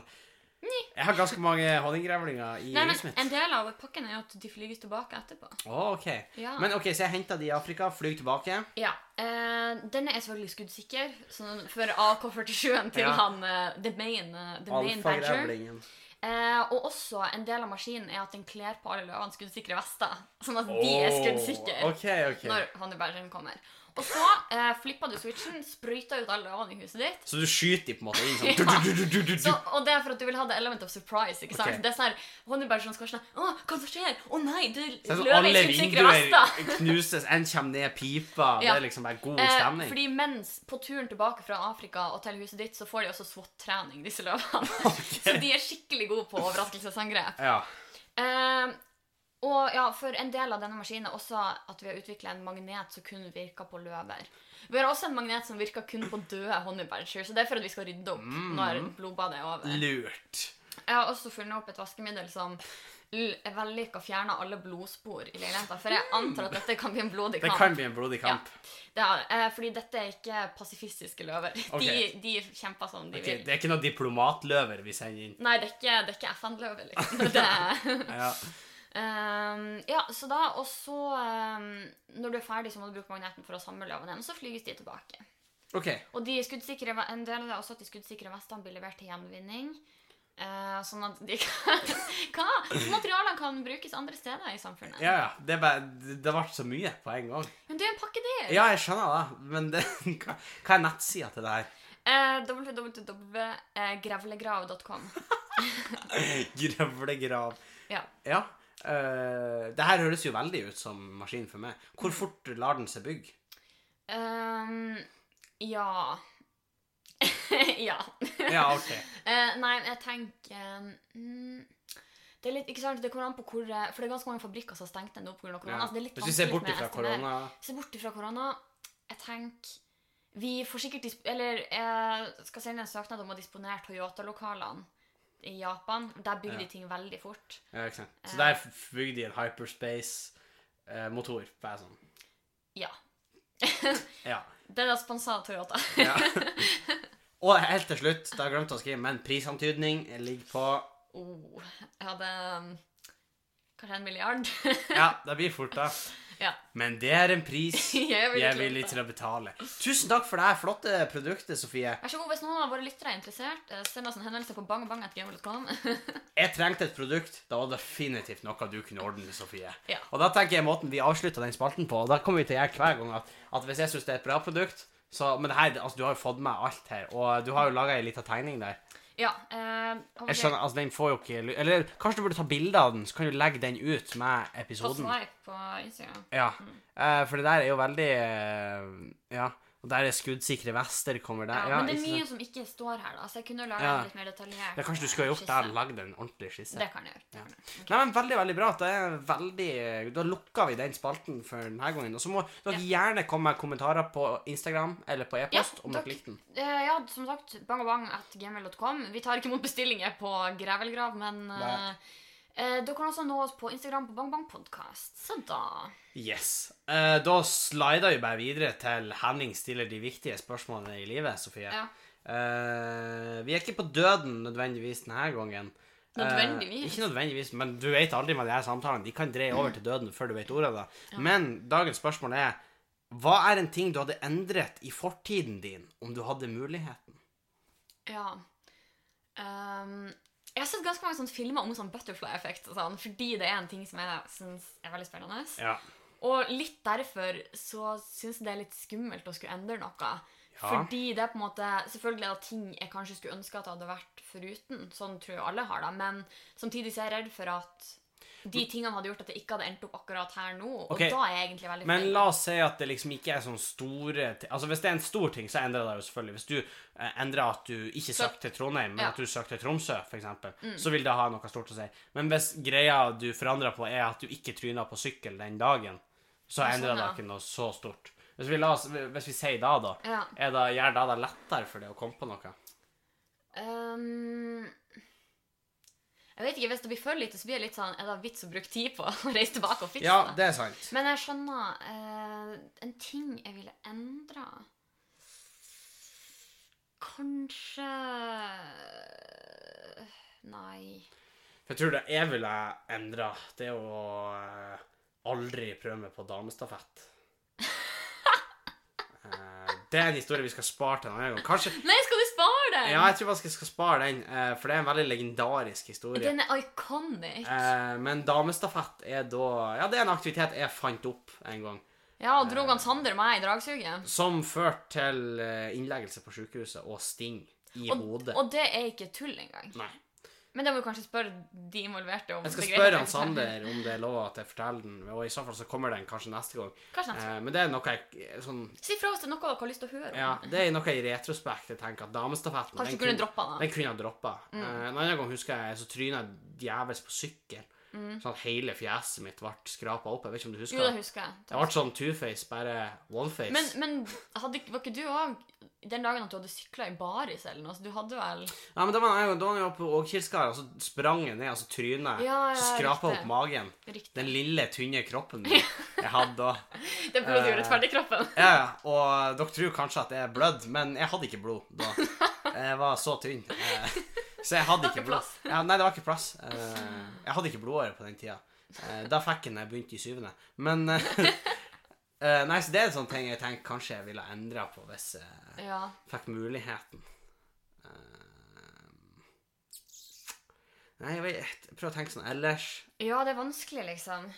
Jeg har ganske mange honninggrevlinger i Nei, men huset mitt. En del av pakken er jo at de flyges tilbake etterpå. Å, ok. Ja. Men ok, så jeg henta de i Afrika, flyr tilbake. Ja. Eh, denne er selvfølgelig skuddsikker, sånn for AK-47-en til Ja. han eh, The Main, eh, the main Badger. Alfagrevlingen. Eh, og også en del av maskinen er at den kler på alle løvene skuddsikre vester. Sånn at de er skuddsikre OK, OK. når Honey Badgeren kommer. Og så eh, flippa du switchen, sprøyta ut alle løvene i huset ditt. Så du skyter dem på en måte inn sånn Ja. Så, og det er for at du vil ha det element of surprise. ikke sant? Okay. Det er sånn her, som skal sånn Å, hva som skjer? Å nei, du det løver sånn, i alle vester. knuses, en kommer ned pipa. Det er liksom bare god Eh, stemning. fordi mens på turen tilbake fra Afrika og til huset ditt, så får de også SWAT-trening, disse løvene. Så de er skikkelig gode på overraskelsesangrep. Ja. Eh, og ja, for en del av denne maskinen er også at vi har utvikla en magnet som kun virker på løver. Vi har også en magnet som virker kun på døde honeybadger, så det er for at vi skal rydde opp Mm. når blodbadet er over. Lurt. Jeg har også funnet opp et vaskemiddel som er vellykka fjerne alle blodspor i leiligheten. For jeg antar at dette kan bli en blodig kamp. Det kan bli en blodig kamp. Det er, eh, fordi dette er ikke pasifistiske løver. Okay. De, de kjemper som de okay. vil. det er ikke noen diplomatløver vi sender inn. Nei, det er ikke, ikke FN-løver, liksom. Det er, Ja. Ehm, ja, så da, og så um, Når du er ferdig, så må du bruke magneten for å samle løvene. Og så flyges de tilbake. OK. Og de skuddsikre, en del av det er også at de skuddsikre vestene blir levert til gjenvinning. Uh, sånn at de kan, hva? materialene kan brukes andre steder i samfunnet. Ja, ja. Det, bare, det det ble så mye på en gang. Men det er en pakkedeal. Ja, jeg skjønner det, men det, hva, hva er nettsida til det her? Uh, www.grevlegrav.com. Grevlegrav. Ja. Ja. Eh, det her høres jo veldig ut som maskin for meg. Hvor fort lar den seg bygge? Um, ja Ja. Ja, OK. Uh, nei, jeg tenker um, Det er litt, ikke sant, det kommer an på hvor For det er ganske mange fabrikker som har stengt ned pga. korona. Ja. Altså, det er litt Hvis vi ser bort ifra estimering. korona Se bort ifra korona. Jeg tenker Vi får sikkert Eller jeg skal sende en søknad om å disponere Toyota-lokalene i Japan. Der bygger Ja. de ting veldig fort. ja, ikke sant? Eh. Så der bygde de en hyperspace-motor. bare sånn. Ja. Ja. Den er sponsa av Toyota. ja. Og helt til slutt, da glemte jeg å skrive, men prisantydning ligger på Oh, jeg hadde um, kanskje en milliard. Ja, det blir fort, da. Ja. Men det er en pris Jeg er villig jeg er til å villig betale. til å betale. Tusen takk for det her flotte produktet, Sofie. Vær så god, Hvis noen av våre lyttere er interessert, eh, send oss en henvendelse på bangbang.gmail.com. Jeg trengte et produkt. Da var det definitivt noe du kunne ordne, Sofie. Ja. Og da tenker jeg måten vi avslutter den spalten på, og da kommer vi til å gjøre hver gang at, at hvis jeg syns det er et bra produkt så, Men det her, altså, du har jo fått med alt her, og du har jo laga ei lita tegning der. Ja, eh, Jeg skjønner, altså den får jo ikke Eller kanskje du burde ta bilde av den, så kan du legge den ut med På episoden. Swipe på Instagram. Ja. Eh, for det der er jo veldig eh, Ja. Og der er skuddsikre vester kommer der. Ja, men det er mye som ikke står her, da. Så jeg kunne lage Ja. litt mer detaljert Ja, kanskje du skulle ha gjort det og lagd en ordentlig skisse. Det kan jeg gjøre. Kan jeg. Okay. Nei, men Veldig veldig bra. Det er veldig, Da lukka vi den spalten for denne gangen. Og så må dere gjerne komme med kommentarer på Instagram eller på e-post Ja, om dere- likte den. Eh, ja, som sagt, bangabang.gmail.com. Vi tar ikke imot bestillinger på Grevelgrav, men eh, Nei. Eh, dere kan også nå oss på Instagram på bangbangpodkast. Så da Yes. Eh, da slider vi bare videre til Henning stiller de viktige spørsmålene i livet, Sofie. Ja. Eh, vi er ikke på døden nødvendigvis denne gangen. Eh, Nødvendigvis? ikke nødvendigvis, men du vet aldri med de her samtalene. De kan dreie over til døden før du vet ordet av det. Men dagens spørsmål er hva er en ting du hadde endret i fortiden din om du hadde muligheten? Ja. Ehm, jeg har sett ganske mange sånne filmer om sånn butterfly-effekt, og sånn, fordi det er en ting som jeg syns er veldig spennende. Ja. Og litt derfor så syns jeg det er litt skummelt å skulle endre noe. Ja. Fordi det er på en måte Selvfølgelig er det ting jeg kanskje skulle ønske at det hadde vært foruten. Sånn tror jeg alle har det. Men samtidig så er jeg redd for at de tingene hadde gjort at det ikke hadde endt opp akkurat her nå. Og da er jeg egentlig veldig Men la oss si at det liksom ikke er sånn store ting, Altså Hvis det er en stor ting, så endrer det jo selvfølgelig. Hvis du eh, endrer at du ikke søkte til Trondheim, men Ja. Mm. at du søkte til Tromsø, f.eks., så vil det ha noe stort å si. Men hvis greia du forandrer på, er at du ikke tryna på sykkel den dagen, så sånn, endrer det ikke noe så stort. Hvis vi, oss, hvis vi sier da, da, Ja. er det, gjør da lettere for deg å komme på noe? Ehm, jeg vet ikke, Hvis det blir for lite, så blir det litt sånn Er det vits å bruke tid på å reise tilbake og fikse Ja, det? er sant. Men jeg skjønner eh, En ting jeg ville endra Kanskje Nei. Jeg tror det jeg ville endra, det er å eh, aldri prøve meg på damestafett. Eh, det er en historie vi skal spare til en annen gang. Kanskje Nei, skal du den? Ja, jeg tror faktisk jeg skal spare den, eh, for det er en veldig legendarisk historie. Den er iconic. Eh, men damestafett er da Ja, det er en aktivitet jeg fant opp en gang. Ja, og dro han Sander meg i dragsuget. Som førte til eh, innleggelse på sykehuset og sting i Og, hodet. og det er ikke tull engang. Nei. Men det må du kanskje spørre de involverte om. Jeg skal spørre han. Sander om det er lov at jeg forteller den, og i så fall så kommer den kanskje neste gang. Kanskje neste. Eh, men det er noe jeg sånn Si fra hvis det er noe dere har lyst til å høre om. Ja, det er noe i retrospekt jeg tenker at damestafetten Kanskje den du kunne droppa den? Den kunne ha droppa. Eh, en annen gang husker jeg så tryna jeg djevelsk på sykkel. Sånn at hele fjeset mitt ble skrapa opp. Jeg vet ikke om du husker Jo, det det? husker jeg. Jeg ble sånn two-face, bare one-face. Men, men hadde, var ikke du òg den dagen at du hadde sykla i baris eller noe? Så du hadde vel Ja, men da var jeg, da var jeg på Ågkilskar, og så sprang jeg ned, og så tryna jeg. Ja, ja, så skrapa opp magen. Riktig. Den lille, tynne kroppen min jeg hadde da. Det blodet Eh. gjorde rettferdig kroppen. Ja, ja, og dere tror kanskje at jeg blødde, men jeg hadde ikke blod da. Jeg var så tynn. Så jeg hadde ikke plass. Ja, nei, det var ikke plass. Eh, Jeg hadde ikke blodåre på den tida. Eh, Da fikk jeg den jeg begynte i syvende. Men eh, Nei, så det er en sånn ting jeg tenker kanskje jeg ville endra på hvis jeg Ja. fikk muligheten. Nei, jeg vet Prøv å tenke sånn ellers. ja, det er vanskelig, liksom.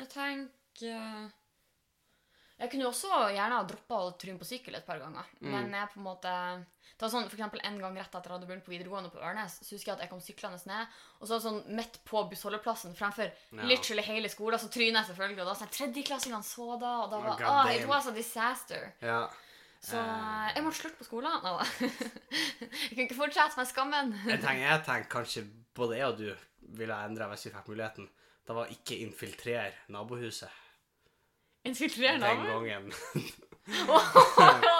Jeg tenker Jeg kunne jo også gjerne ha droppa å tryne på sykkel et par ganger. Mm. Men jeg på en måte ta sånn, for eksempel En gang rett etter at jeg hadde begynt på videregående på Ørnes, så husker jeg at jeg kom syklende ned, og så sånn midt på bussholdeplassen fremfor Ja. literally hele skolen, så tryna jeg selvfølgelig. Og da sånn, tredjeklassingene så da, og da var oh, ah, It was a disaster. Ja. Så jeg måtte slutte på skolen. Nå, jeg kunne ikke fortsette med skammen. Jeg tenker, jeg tenker kanskje både jeg og du ville endra hvis vi fikk muligheten. Det var ikke infiltrere nabohuset Infiltrere den naboen? gangen. ja,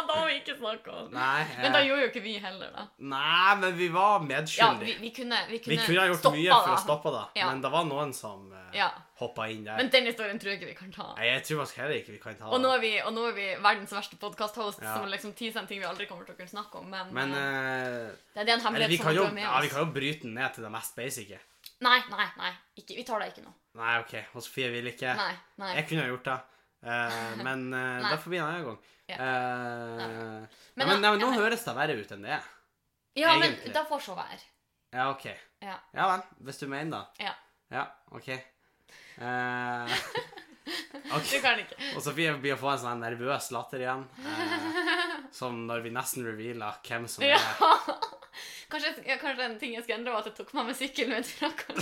da må vi ikke snakke om Nei, Men da eh, gjorde jo ikke vi heller, da. nei, men vi var Ja, medskyldige. vi, vi kunne Vi vi, kunne, kunne ha gjort stoppa mye for å stoppe det, Ja. men det var noen som eh, Ja. hoppa inn der. Men den historien tror jeg ikke vi kan ta. Nei, jeg tror faktisk heller ikke vi kan ta Og nå det. er vi, og nå er vi verdens verste podkast-host Ja. som liksom teaser en ting vi aldri kommer til å kunne snakke om. Men, Men eh, eh, det er det en eller, hemmelighet vi, som kan vi jo, har med ja, vi oss. kan jo bryte den ned til det mest basice. Nei, nei, nei. Ikke, vi tar det ikke nå. Nei, OK. Og Sofie vil ikke. Nei. nei. Jeg kunne ha gjort det. Eh, men uh, Nei. det får bli en annen gang. Ja. Eh, Men ja, men, men nå høres det verre ut enn det er. Ja, men da det får så være. Ja, OK. Ja. Ja vel, hvis du mener det. Ja. Ja, OK. Eh, ok. Du kan ikke. Og Sofie blir å få en sånn nervøs latter igjen. Eh, som når vi nesten revealer hvem som Ja. er Kanskje, ja, kanskje en ting jeg skulle endre, var at jeg tok med meg sykkel mens vi snakket.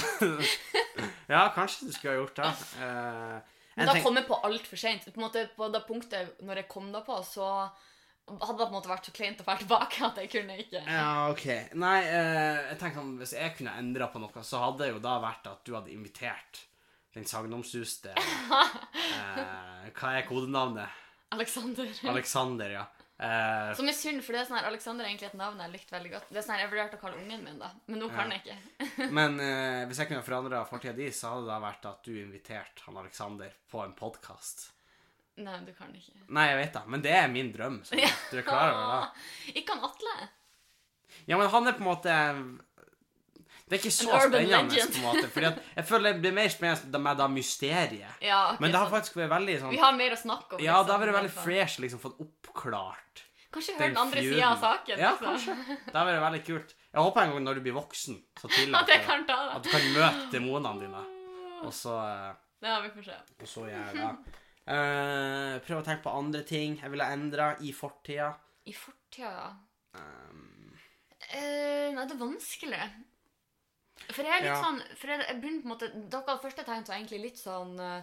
Ja, kanskje du skulle ha gjort det. Men da kom jeg på altfor seint. På, på det punktet når jeg kom da på, så hadde det på en måte vært så kleint å dra tilbake at jeg kunne ikke Ja, OK. Nei, eh, jeg tenker sånn, hvis jeg kunne endra på noe, så hadde det jo da vært at du hadde invitert den sagnomsuste eh, Hva er kodenavnet? Alexander. Alexander, ja. Eh, Som er synd, for det er sånn her, Alexander er egentlig et navn jeg har likt veldig godt. Det er sånn her, Jeg vurderte å kalle ungen min, da, men nå kan Ja. jeg ikke. men uh, hvis jeg kunne forandra fortida di, så hadde det da vært at du inviterte han Alexander på en podkast. Nei, du kan ikke. Nei, jeg vet det, men det er min drøm. Så du er klar over det? Ikke han Atle. Ja, men han er på en måte Det er ikke så spennende, på en måte. Fordi jeg føler det blir mer spennende med da mysteriet. Ja, okay, Men det har faktisk vært veldig sånn Vi har mer å snakke om. Ja, det har liksom, vært veldig fresh liksom fått oppklart Kanskje hørt høre den andre sida av saken. Ja, liksom. kanskje. Det har vært veldig kult. Jeg håper en gang når du blir voksen, så At tillater at, kan ta at du kan møte demonene dine, og så, eh, Ja, vi får se. og så gjør jeg det. Uh, prøv å tenke på andre ting jeg ville endra i fortida. I fortida, ja. Um, uh, nei, det er vanskelig. For jeg er litt Ja. sånn For jeg, jeg begynner på en måte Dere første tegn var egentlig litt sånn eh,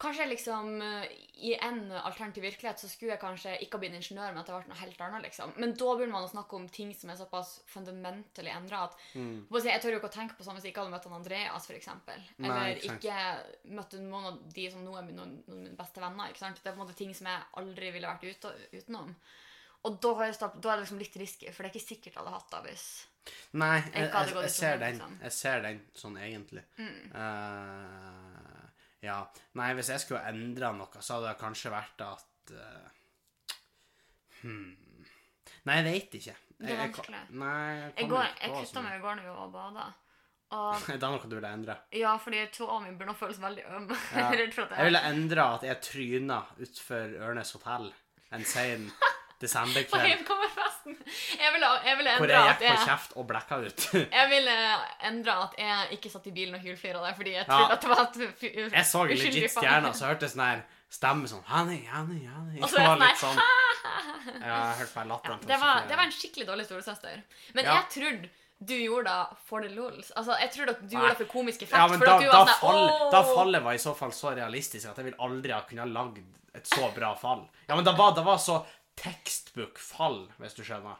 Kanskje liksom eh, i en alternativ virkelighet så skulle jeg kanskje ikke ha blitt ingeniør, men at det ble noe helt annet, liksom. Men da begynner man å snakke om ting som er såpass fundamentally endra at mm. Jeg tør jo ikke å tenke på sånn hvis jeg ikke hadde møtt han Andreas. Nei, Eller ikke ikke møtt noen av de som nå er mine, noen av mine beste venner. ikke sant? Det er på en måte ting som jeg aldri ville vært ute, utenom. Og da, stopp, da er det liksom litt risky, for det er ikke sikkert jeg hadde hatt det hvis Nei, Jeg jeg, jeg, jeg ser den. liksom. Jeg ser den sånn egentlig. mm. Uh, ja. Nei, hvis jeg skulle endra noe, så hadde det kanskje vært at uh, hmm. Nei, jeg veit ikke. Det er Jeg- jeg vanskelig. Nei, jeg Jeg, går, jeg kutta meg i går når vi var og bada. Og Det er noe du ville endre. ja, fordi tåa mi å føles veldig øm. Ja. Jeg Jeg jeg ville endra at jeg tryna utfor Ørnes hotell en På desemberkveld. På heimkommerfesten. Jeg ville jeg ville Hvor endre jeg at gikk på jeg kjeft og blacka ut. Jeg ville endre at jeg ikke satt i bilen og hylflira der fordi jeg Ja. trodde at det var et uskyldig Jeg så legit stjerna, så hørtes sånn her stemme sånn Henning, Henning, Henning. Og så var det litt sånn sånn Ja, jeg hørte bare latteren. Ja, det, var, det var en skikkelig dårlig storesøster. Men Ja. jeg trodde du gjorde det for the lols. Altså, jeg trodde at du Nei. gjorde det for komisk effekt. Ja, men da, da, sånn fall, da fallet var i så fall så realistisk at jeg vil aldri ha kunnet lagd et så bra fall. Ja, men det var, det var så tekstbook-fall, hvis du skjønner.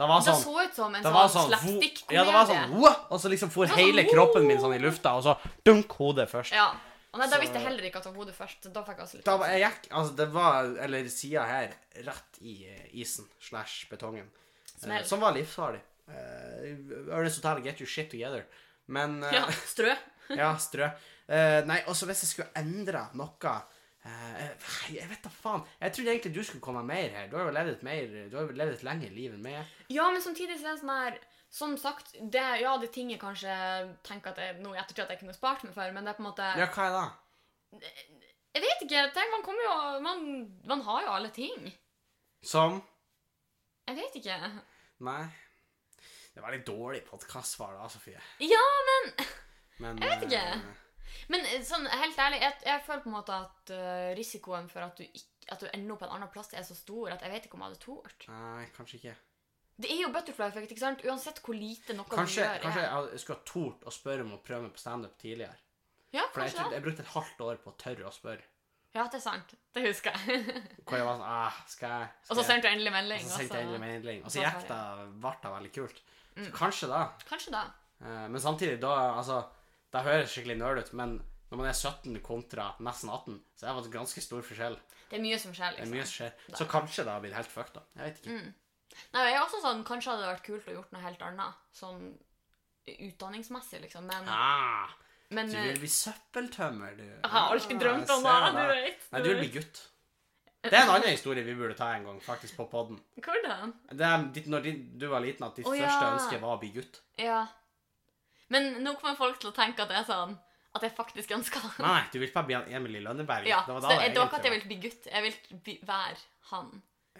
Det var Det sånn så ut som en det sånn sånn slapstick-komedie. Ja, det var sånn! Og så liksom for sånn hele kroppen min sånn i lufta, og så dunk hodet først. Ja. Og nei, da visste jeg heller ikke at det var hodet først. Da fikk jeg også litt Da jeg gikk Altså, det var Eller sida her, rett i eh, isen slash betongen. Eh, som var livsfarlig. Uh, Ernest Hotel, get your shit together. Men uh, Ja, strø. Ja, strø. Uh, nei, også hvis jeg skulle endre noe eh, Jeg vet da faen. Jeg trodde egentlig du skulle komme mer her. Du har jo levd et mer Du har jo levd et lengre liv enn meg. Ja, men samtidig så er det sånn her Som sagt, det, ja, det er ting jeg kanskje tenker at jeg nå i ettertid at jeg kunne spart meg for, men det er på en måte Ja, hva er det? Jeg vet ikke. Tenk, man kommer jo man, man har jo alle ting. Som Jeg vet ikke. Nei. Det var litt dårlig podkastsvar da, Sofie. Ja, men Men Jeg vet ikke. eh, Men eh, sånn, helt ærlig, jeg, jeg føler på en måte at uh, risikoen for at du, ikke, at du ender opp på en annen plass, er så stor at jeg vet ikke om jeg hadde tort. nei, kanskje ikke. Det er jo butterfly-effekt, ikke sant? Uansett hvor lite noe Kanskje, du gjør. kanskje jeg, jeg skulle ha tort å spørre om å prøve meg på standup tidligere. Ja, For jeg, det. jeg brukte et halvt år på å tørre å spørre. Ja, det er sant. Det husker jeg. Hvor jeg var sånn ah, skal jeg, skal Og så sendte du endelig melding. Og så sendte jeg endelig melding. Og så gikk det, ble det veldig kult. Så kanskje da. Kanskje da. Eh, Men samtidig, da altså Det høres skikkelig nerd ut, men når man er 17 kontra nesten 18, så er det en ganske stor forskjell. Det er mye som skjer, liksom. Det er liksom. mye som skjer. Så kanskje det har blitt helt fucked, da. Jeg vet ikke. Mm. Nei, jeg er også sånn, Kanskje hadde det vært kult å gjort noe helt annet. Sånn utdanningsmessig, liksom. Men, Ah, men du eh, vil bli søppeltømmer, du. jeg har alltid Ah, drømt om det. Du vet. Nei, du vil bli gutt. Det er en annen historie vi burde ta en gang, faktisk, på podden. Hvordan? Det er ditt, når du var liten, at ditt største ja. ønske var å bli gutt. Ja. Men nå kommer folk til å tenke at det er sånn At jeg faktisk ønsker det. Nei, du vil bare bli en Emil i Lønneberg. Ja, det var da det, det det var ikke at jeg vil bli gutt. Jeg vil bli, være han.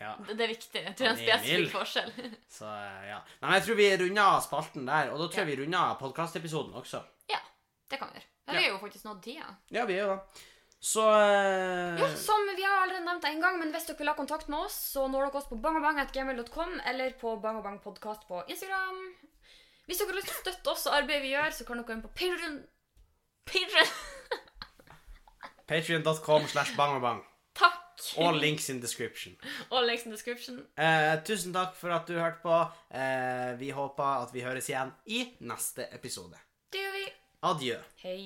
Ja, Det, det er viktig. Jeg tror det er en spesifikk forskjell. så eh, ja. Nei, men jeg tror vi runder spalten der, og da tror jeg vi runder podkastepisoden også. ja, det kan vi gjøre. Ja, vi er jo faktisk nådd tida. Ja, vi gjør det. Så uh... Ja, som vi har allerede nevnt en gang, men hvis dere vil ha kontakt med oss, så når dere oss på bangabang.gmail.com eller på bangabangpodkast på Instagram. Hvis dere har lyst til å støtte oss og arbeidet vi gjør, så kan dere gå inn på Patreon Patreon! Patreon.com slash bangabang. Takk! All links in description. Og links in description. Eh, tusen takk for at du hørte på. Eh, vi håper at vi høres igjen i neste episode. Det gjør vi. Adjø. Hei.